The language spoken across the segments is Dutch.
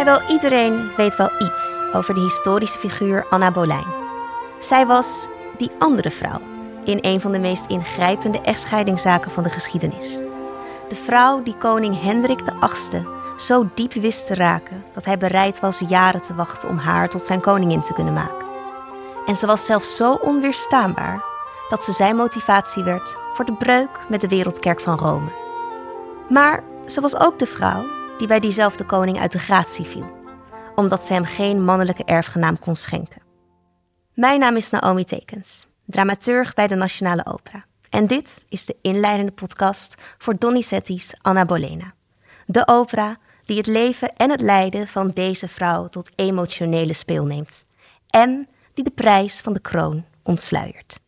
Vrijwel iedereen weet wel iets over de historische figuur Anna Boleyn. Zij was die andere vrouw in een van de meest ingrijpende echtscheidingszaken van de geschiedenis. De vrouw die koning Hendrik VIII zo diep wist te raken dat hij bereid was jaren te wachten om haar tot zijn koningin te kunnen maken. En ze was zelfs zo onweerstaanbaar dat ze zijn motivatie werd voor de breuk met de Wereldkerk van Rome. Maar ze was ook de vrouw die bij diezelfde koning uit de gratie viel, omdat ze hem geen mannelijke erfgenaam kon schenken. Mijn naam is Naomi Tekens, dramaturg bij de Nationale Opera. En dit is de inleidende podcast voor Donizetti's Anna Bolena. De opera die het leven en het lijden van deze vrouw tot emotionele speel neemt. En die de prijs van de kroon ontsluiert.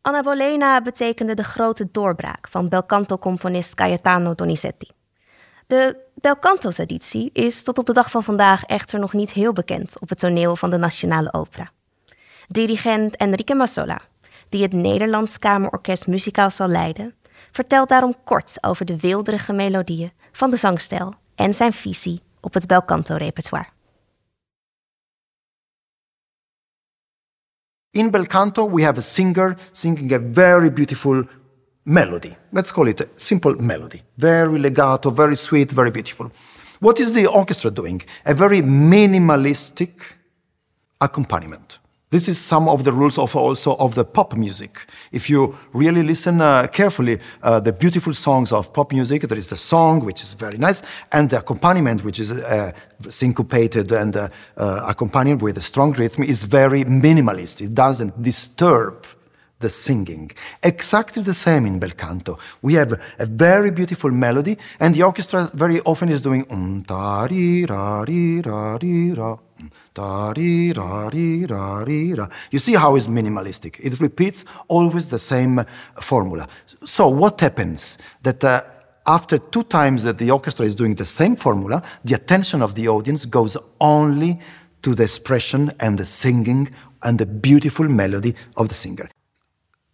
Anna Bolena betekende de grote doorbraak van belcanto-componist Gaetano Donizetti. De belcanto-traditie is tot op de dag van vandaag echter nog niet heel bekend op het toneel van de Nationale Opera. Dirigent Enrique Massola, die het Nederlands Kamerorkest muzikaal zal leiden, vertelt daarom kort over de weelderige melodieën van de zangstijl en zijn visie op het belcanto-repertoire. In bel canto, we have a singer singing a very beautiful melody. Let's call it a simple melody. Very legato, very sweet, very beautiful. What is the orchestra doing? A very minimalistic accompaniment. This is some of the rules of also of the pop music. If you really listen uh, carefully, uh, the beautiful songs of pop music, there is the song which is very nice, and the accompaniment which is uh, syncopated and uh, uh, accompanied with a strong rhythm is very minimalist. It doesn't disturb the singing. Exactly the same in bel canto. We have a very beautiful melody, and the orchestra very often is doing um ta ri ra ri ra ri ra. Da, ri, ra, ri, ra, ri, ra. You see how it's minimalistic. It repeats always the same formula. So what happens? That uh, after two times that the orchestra is doing the same formula, the attention of the audience goes only to the expression and the singing and the beautiful melody of the singer.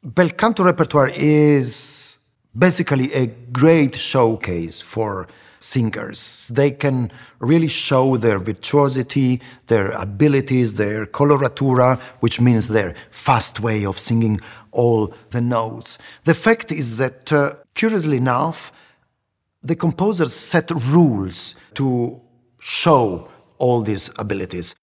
Bel canto repertoire is basically a great showcase for singers. They can really show their virtuosity, their abilities, their coloratura, which means their fast way of singing all the notes. The fact is that, uh, curiously enough, the composers set rules to show all these abilities.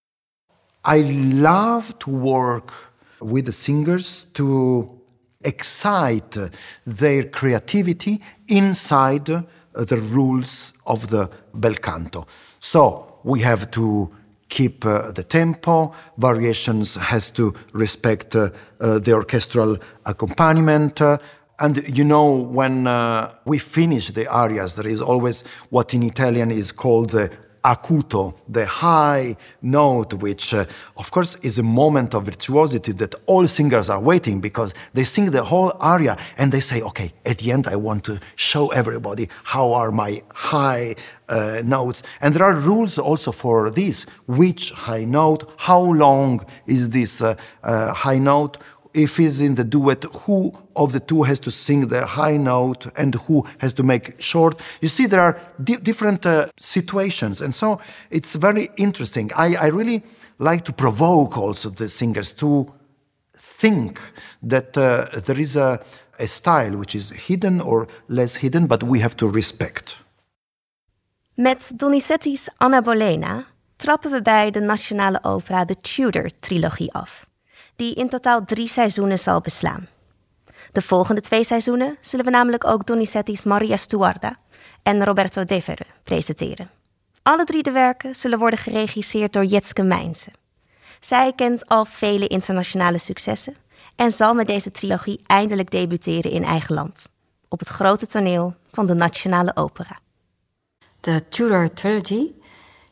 I love to work with the singers to excite their creativity inside the rules of the bel canto. So we have to keep uh, the tempo, variations has to respect uh, uh, the orchestral accompaniment. uh, and you know, when uh, we finish the arias, there is always what in Italian is called the acuto, the high note, which, uh, of course, is a moment of virtuosity that all singers are waiting because they sing the whole aria and they say, okay, at the end, I want to show everybody how are my high uh, notes. And there are rules also for this which high note, how long is this uh, uh, high note, if he's in the duet, who of the two has to sing the high note and who has to make short. You see, there are di- different uh, situations, and so it's very interesting. I, I really like to provoke also the singers to think that uh, there is a, a style which is hidden or less hidden, but we have to respect. Met Donizetti's Anna Bolena trappen we bij de Nationale Opera de Tudor-trilogie af, die in totaal drie seizoenen zal beslaan. De volgende twee seizoenen zullen we namelijk ook Donizetti's Maria Stuarda en Roberto Devere presenteren. Alle drie de werken zullen worden geregisseerd door Jetske Mijnse. Zij kent al vele internationale successen en zal met deze trilogie eindelijk debuteren in eigen land, op het grote toneel van de Nationale Opera. De Tudor Trilogy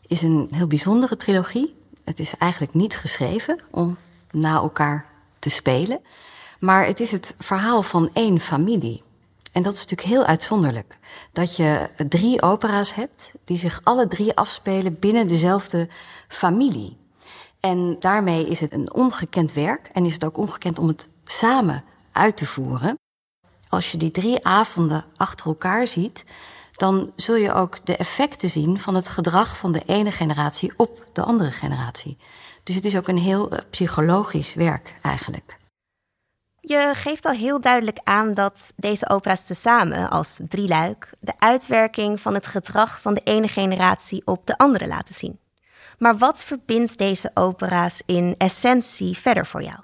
is een heel bijzondere trilogie. Het is eigenlijk niet geschreven om na elkaar te spelen. Maar het is het verhaal van één familie. En dat is natuurlijk heel uitzonderlijk. Dat je drie opera's hebt die zich alle drie afspelen binnen dezelfde familie. En daarmee is het een ongekend werk en is het ook ongekend om het samen uit te voeren. Als je die drie avonden achter elkaar ziet, dan zul je ook de effecten zien van het gedrag van de ene generatie op de andere generatie. Dus het is ook een heel eh, psychologisch werk eigenlijk. Je geeft al heel duidelijk aan dat deze opera's tezamen als drieluik de uitwerking van het gedrag van de ene generatie op de andere laten zien. Maar wat verbindt deze opera's in essentie verder voor jou?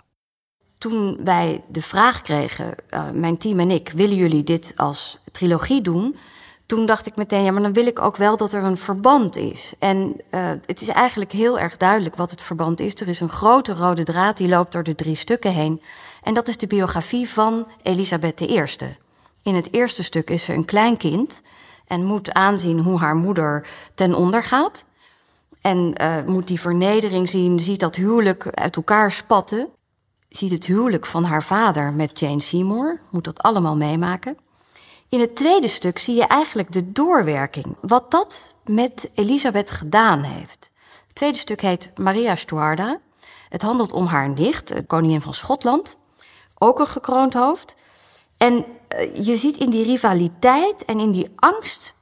Toen wij de vraag kregen, uh, mijn team en ik, willen jullie dit als trilogie doen? Toen dacht ik meteen, ja, maar dan wil ik ook wel dat er een verband is. En uh, het is eigenlijk heel erg duidelijk wat het verband is. Er is een grote rode draad die loopt door de drie stukken heen. En dat is de biografie van Elisabeth I. In het eerste stuk is ze een klein kind en moet aanzien hoe haar moeder ten onder gaat. En uh, moet die vernedering zien, ziet dat huwelijk uit elkaar spatten. Ziet het huwelijk van haar vader met Jane Seymour, moet dat allemaal meemaken. In het tweede stuk zie je eigenlijk de doorwerking, wat dat met Elisabeth gedaan heeft. Het tweede stuk heet Maria Stuarda. Het handelt om haar nicht, koningin van Schotland, ook een gekroond hoofd. En uh, je ziet in die rivaliteit en in die angst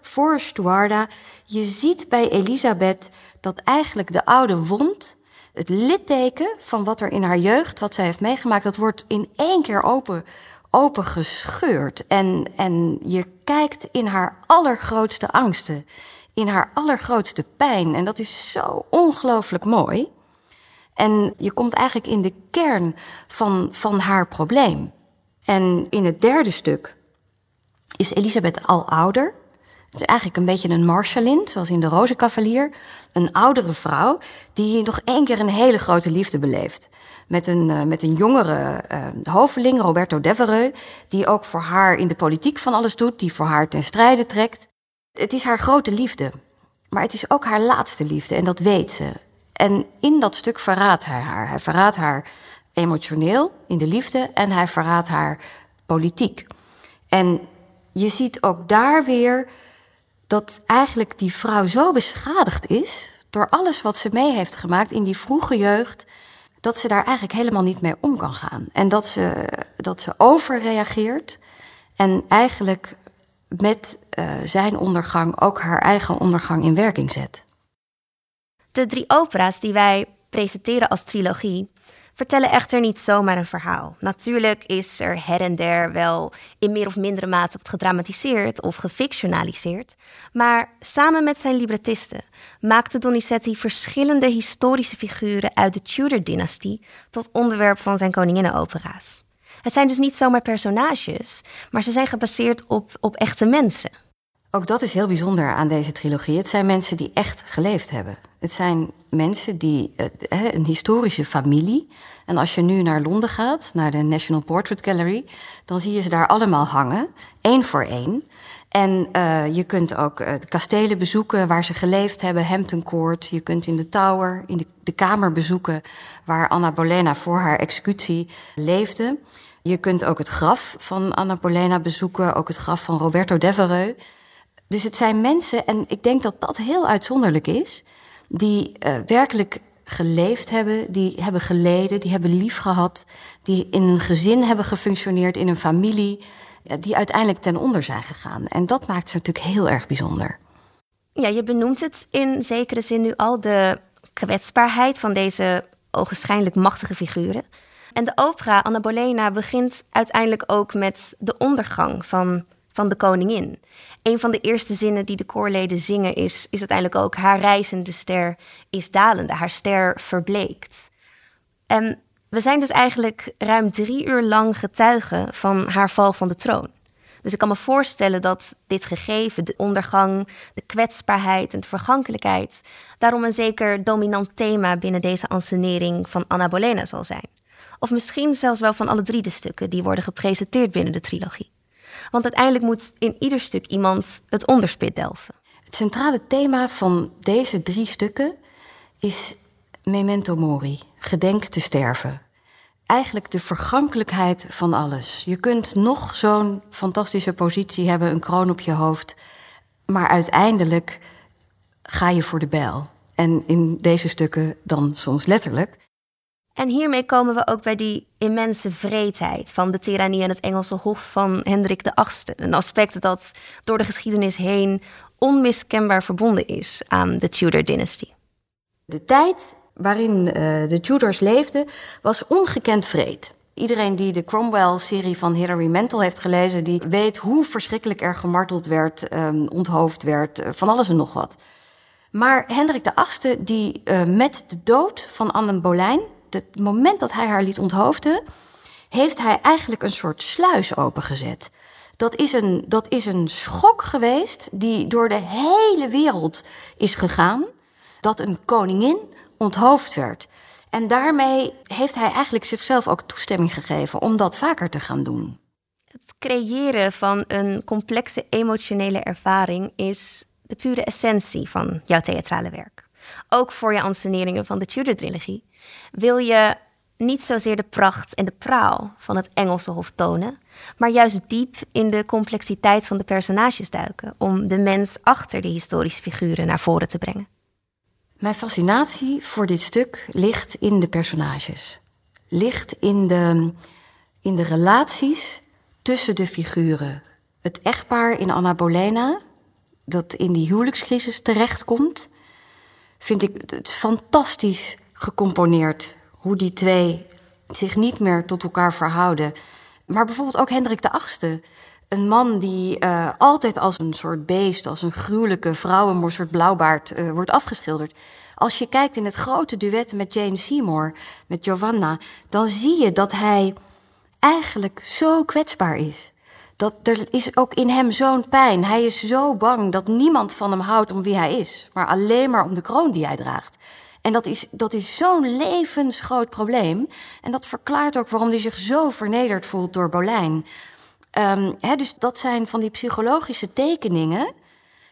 voor Stuarda, je ziet bij Elisabeth dat eigenlijk de oude wond, het litteken van wat er in haar jeugd, wat zij heeft meegemaakt, dat wordt in één keer open, open gescheurd. En, en je kijkt in haar allergrootste angsten, in haar allergrootste pijn. En dat is zo ongelooflijk mooi. En je komt eigenlijk in de kern van, van haar probleem. En in het derde stuk is Elisabeth al ouder. Het is eigenlijk een beetje een Marshallin, zoals in de Rozenkavalier. Een oudere vrouw die nog één keer een hele grote liefde beleeft. Met een, uh, met een jongere uh, hoveling, Roberto Devereux, die ook voor haar in de politiek van alles doet, die voor haar ten strijde trekt. Het is haar grote liefde, maar het is ook haar laatste liefde en dat weet ze. En in dat stuk verraadt hij haar. Hij verraadt haar emotioneel in de liefde en hij verraadt haar politiek. En je ziet ook daar weer dat eigenlijk die vrouw zo beschadigd is door alles wat ze mee heeft gemaakt in die vroege jeugd, dat ze daar eigenlijk helemaal niet mee om kan gaan. En dat ze, dat ze overreageert en eigenlijk met uh, zijn ondergang ook haar eigen ondergang in werking zet. De drie opera's die wij presenteren als trilogie vertellen echter niet zomaar een verhaal. Natuurlijk is er her en der wel in meer of mindere mate gedramatiseerd of gefictionaliseerd, maar samen met zijn librettisten maakte Donizetti verschillende historische figuren uit de Tudor-dynastie tot onderwerp van zijn koninginnenopera's. Het zijn dus niet zomaar personages, maar ze zijn gebaseerd op, op echte mensen. Ook dat is heel bijzonder aan deze trilogie. Het zijn mensen die echt geleefd hebben. Het zijn mensen die uh, een historische familie. En als je nu naar Londen gaat, naar de National Portrait Gallery, dan zie je ze daar allemaal hangen, één voor één. En uh, je kunt ook uh, de kastelen bezoeken waar ze geleefd hebben, Hampton Court. Je kunt in de Tower, in de, de kamer bezoeken waar Anna Bolena voor haar executie leefde. Je kunt ook het graf van Anna Bolena bezoeken, ook het graf van Roberto Devereux. Dus het zijn mensen, en ik denk dat dat heel uitzonderlijk is, die uh, werkelijk geleefd hebben, die hebben geleden, die hebben lief gehad, die in een gezin hebben gefunctioneerd, in een familie, die uiteindelijk ten onder zijn gegaan. En dat maakt ze natuurlijk heel erg bijzonder. Ja, je benoemt het in zekere zin nu al, de kwetsbaarheid van deze ogenschijnlijk machtige figuren. En de opera Anna Bolena begint uiteindelijk ook met de ondergang van, van de koningin een van de eerste zinnen die de koorleden zingen is, is uiteindelijk ook: Haar reizende ster is dalende, haar ster verbleekt. En we zijn dus eigenlijk ruim drie uur lang getuigen van haar val van de troon. Dus ik kan me voorstellen dat dit gegeven, de ondergang, de kwetsbaarheid en de vergankelijkheid, daarom een zeker dominant thema binnen deze ansenering van Anna Bolena zal zijn. Of misschien zelfs wel van alle drie de stukken die worden gepresenteerd binnen de trilogie. Want uiteindelijk moet in ieder stuk iemand het onderspit delven. Het centrale thema van deze drie stukken is memento mori, gedenk te sterven. Eigenlijk de vergankelijkheid van alles. Je kunt nog zo'n fantastische positie hebben, een kroon op je hoofd, maar uiteindelijk ga je voor de bijl. En in deze stukken dan soms letterlijk. En hiermee komen we ook bij die immense vreedheid van de tirannie en het Engelse Hof van Hendrik VIII. Een aspect dat door de geschiedenis heen onmiskenbaar verbonden is aan de Tudor-dynastie. De tijd waarin uh, de Tudors leefden was ongekend vreed. Iedereen die de Cromwell-serie van Hilary Mantel heeft gelezen, die weet hoe verschrikkelijk er gemarteld werd, um, onthoofd werd, uh, van alles en nog wat. Maar Hendrik VIII, die uh, met de dood van Anne Boleyn, het moment dat hij haar liet onthoofden, heeft hij eigenlijk een soort sluis opengezet. Dat is, een, dat is een schok geweest die door de hele wereld is gegaan. Dat een koningin onthoofd werd. En daarmee heeft hij eigenlijk zichzelf ook toestemming gegeven om dat vaker te gaan doen. Het creëren van een complexe emotionele ervaring is de pure essentie van jouw theatrale werk. Ook voor je anseneringen van de Tudor-trilogie wil je niet zozeer de pracht en de praal van het Engelse hof tonen, maar juist diep in de complexiteit van de personages duiken om de mens achter de historische figuren naar voren te brengen. Mijn fascinatie voor dit stuk ligt in de personages. Ligt in de, in de relaties tussen de figuren. Het echtpaar in Anna Bolena, dat in die huwelijkscrisis terechtkomt, vind ik het fantastisch gecomponeerd. Hoe die twee zich niet meer tot elkaar verhouden. Maar bijvoorbeeld ook Hendrik de Achtste. Een man die uh, altijd als een soort beest, als een gruwelijke vrouwenmoor, soort blauwbaard, uh, wordt afgeschilderd. Als je kijkt in het grote duet met Jane Seymour, met Giovanna, dan zie je dat hij eigenlijk zo kwetsbaar is. Dat er is ook in hem zo'n pijn. Hij is zo bang dat niemand van hem houdt om wie hij is, maar alleen maar om de kroon die hij draagt. En dat is, dat is zo'n levensgroot probleem. En dat verklaart ook waarom hij zich zo vernederd voelt door Bolijn. Um, dus dat zijn van die psychologische tekeningen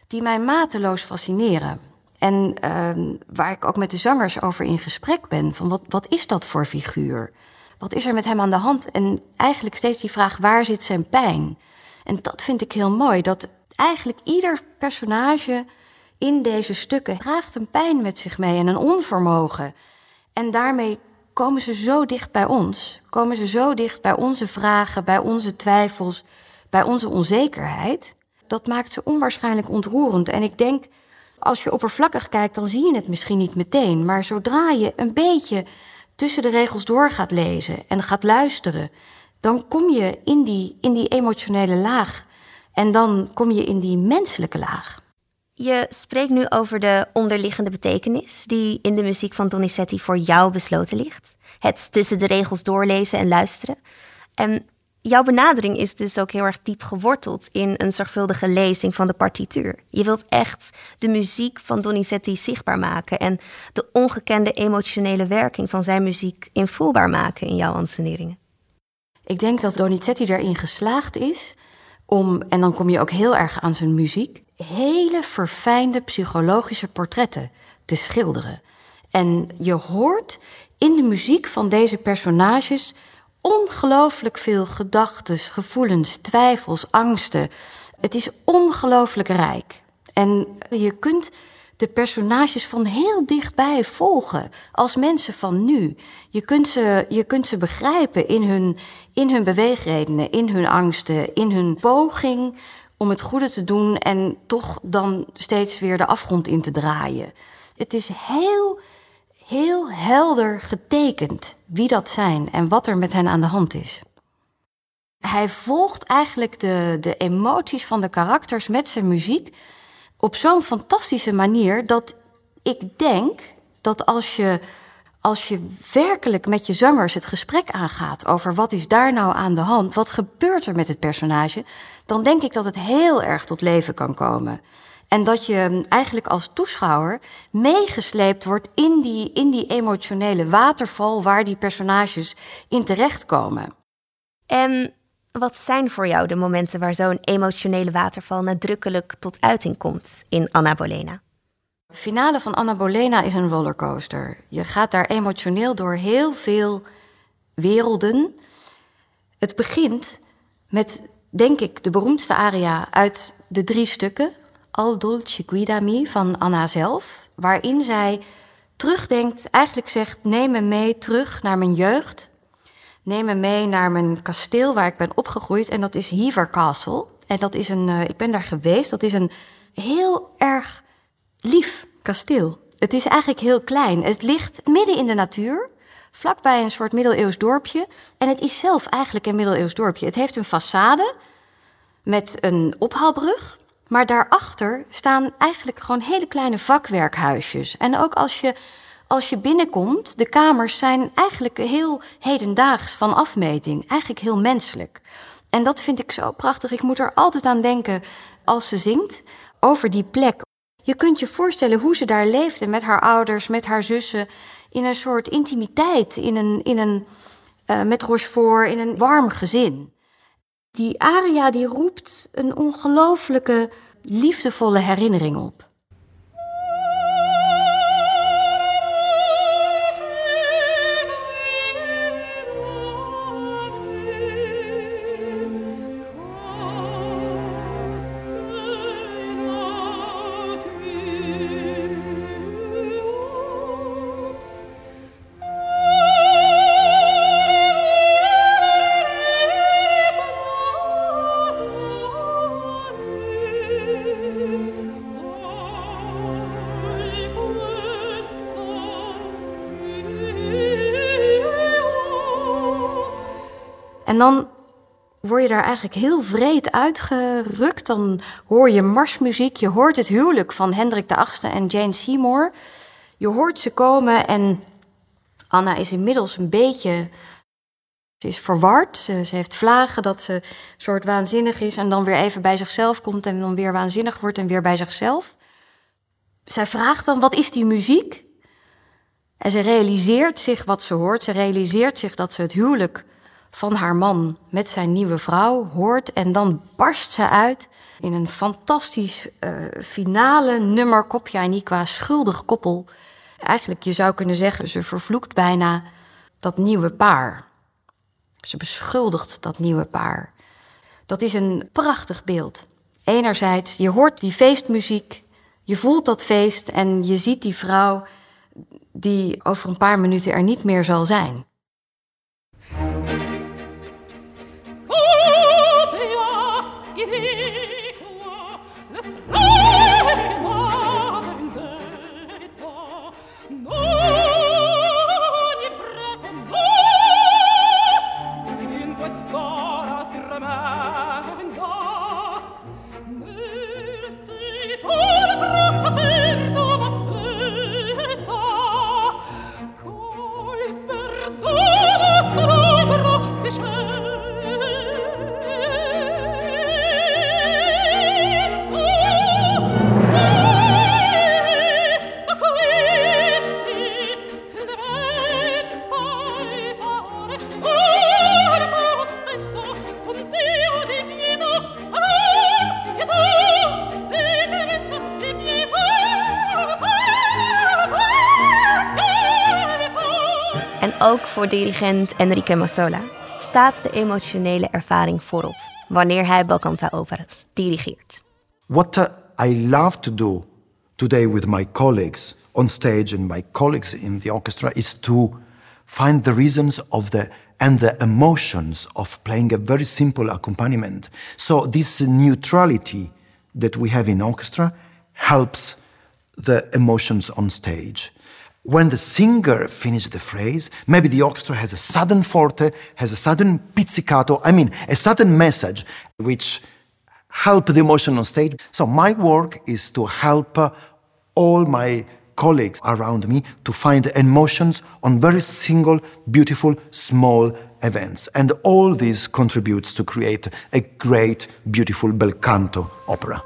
die mij mateloos fascineren. En um, waar ik ook met de zangers over in gesprek ben. Van wat, wat is dat voor figuur? Wat is er met hem aan de hand? En eigenlijk steeds die vraag, waar zit zijn pijn? En dat vind ik heel mooi. Dat eigenlijk ieder personage in deze stukken draagt een pijn met zich mee en een onvermogen. En daarmee komen ze zo dicht bij ons. Komen ze zo dicht bij onze vragen, bij onze twijfels, bij onze onzekerheid. Dat maakt ze onwaarschijnlijk ontroerend. En ik denk, als je oppervlakkig kijkt, dan zie je het misschien niet meteen. Maar zodra je een beetje tussen de regels door gaat lezen en gaat luisteren, dan kom je in die, in die emotionele laag. En dan kom je in die menselijke laag. Je spreekt nu over de onderliggende betekenis die in de muziek van Donizetti voor jou besloten ligt. Het tussen de regels doorlezen en luisteren. En jouw benadering is dus ook heel erg diep geworteld in een zorgvuldige lezing van de partituur. Je wilt echt de muziek van Donizetti zichtbaar maken en de ongekende emotionele werking van zijn muziek invoelbaar maken in jouw anseneringen. Ik denk dat Donizetti erin geslaagd is om, en dan kom je ook heel erg aan zijn muziek, hele verfijnde psychologische portretten te schilderen. En je hoort in de muziek van deze personages ongelooflijk veel gedachten, gevoelens, twijfels, angsten. Het is ongelooflijk rijk. En je kunt de personages van heel dichtbij volgen als mensen van nu. Je kunt ze, je kunt ze begrijpen in hun, in hun beweegredenen, in hun angsten, in hun poging om het goede te doen en toch dan steeds weer de afgrond in te draaien. Het is heel, heel helder getekend wie dat zijn en wat er met hen aan de hand is. Hij volgt eigenlijk de, de emoties van de karakters met zijn muziek op zo'n fantastische manier dat ik denk dat als je, als je werkelijk met je zangers het gesprek aangaat over wat is daar nou aan de hand, wat gebeurt er met het personage, dan denk ik dat het heel erg tot leven kan komen. En dat je eigenlijk als toeschouwer meegesleept wordt in die, in die emotionele waterval waar die personages in terechtkomen. En wat zijn voor jou de momenten waar zo'n emotionele waterval nadrukkelijk tot uiting komt in Anna Bolena? De finale van Anna Bolena is een rollercoaster. Je gaat daar emotioneel door heel veel werelden. Het begint met, denk ik, de beroemdste aria uit de drie stukken. Al dolce guidami van Anna zelf, waarin zij terugdenkt, eigenlijk zegt: neem me mee terug naar mijn jeugd. Neem me mee naar mijn kasteel waar ik ben opgegroeid. En dat is Hever Castle. En dat is een, uh, ik ben daar geweest. Dat is een heel erg lief kasteel. Het is eigenlijk heel klein. Het ligt midden in de natuur, vlakbij een soort middeleeuws dorpje. En het is zelf eigenlijk een middeleeuws dorpje. Het heeft een façade met een ophaalbrug. Maar daarachter staan eigenlijk gewoon hele kleine vakwerkhuisjes. En ook als je, als je binnenkomt, de kamers zijn eigenlijk heel hedendaags van afmeting. Eigenlijk heel menselijk. En dat vind ik zo prachtig. Ik moet er altijd aan denken als ze zingt over die plek. Je kunt je voorstellen hoe ze daar leefde met haar ouders, met haar zussen. In een soort intimiteit, in een, in een, uh, met Rochefort, in een warm gezin. Die aria die roept een ongelooflijke, liefdevolle herinnering op. dan word je daar eigenlijk heel vreed uitgerukt. Dan hoor je marsmuziek, je hoort het huwelijk van Hendrik VIII en Jane Seymour. Je hoort ze komen en Anna is inmiddels een beetje... Ze is verward, ze, ze heeft vlagen dat ze soort waanzinnig is... en dan weer even bij zichzelf komt en dan weer waanzinnig wordt en weer bij zichzelf. Zij vraagt dan, wat is die muziek? En ze realiseert zich wat ze hoort. Ze realiseert zich dat ze het huwelijk van haar man met zijn nieuwe vrouw hoort. En dan barst ze uit in een fantastisch uh, finale nummer Kopja en Ikwa, schuldig koppel. Eigenlijk, je zou kunnen zeggen, ze vervloekt bijna dat nieuwe paar. Ze beschuldigt dat nieuwe paar. Dat is een prachtig beeld. Enerzijds, je hoort die feestmuziek, je voelt dat feest en je ziet die vrouw die over een paar minuten er niet meer zal zijn. per voor dirigent Enrique Massola staat de emotionele ervaring voorop wanneer hij Balcanta operas dirigeert. What uh, I love to do today with my colleagues on stage and my colleagues in the orchestra is to find the reasons of the and the emotions of playing a very simple accompaniment. So this neutrality that we have in orchestra helps the emotions on stage when the singer finishes the phrase, maybe the orchestra has a sudden forte, has a sudden pizzicato, I mean, a sudden message which help the emotion on stage. So my work is to help uh, all my colleagues around me to find emotions on very single, beautiful, small events. And all this contributes to create a great, beautiful bel canto opera.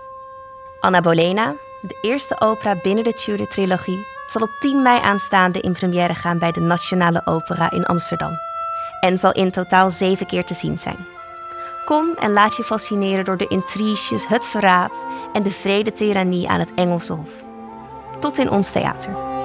Anna Bolena, de eerste opera binnen de Tudor-trilogie, zal op 10 mei aanstaande in première gaan bij de Nationale Opera in Amsterdam. En zal in totaal zeven keer te zien zijn. Kom en laat je fascineren door de intriges, het verraad en de vrede tirannie aan het Engelse Hof. Tot in ons theater.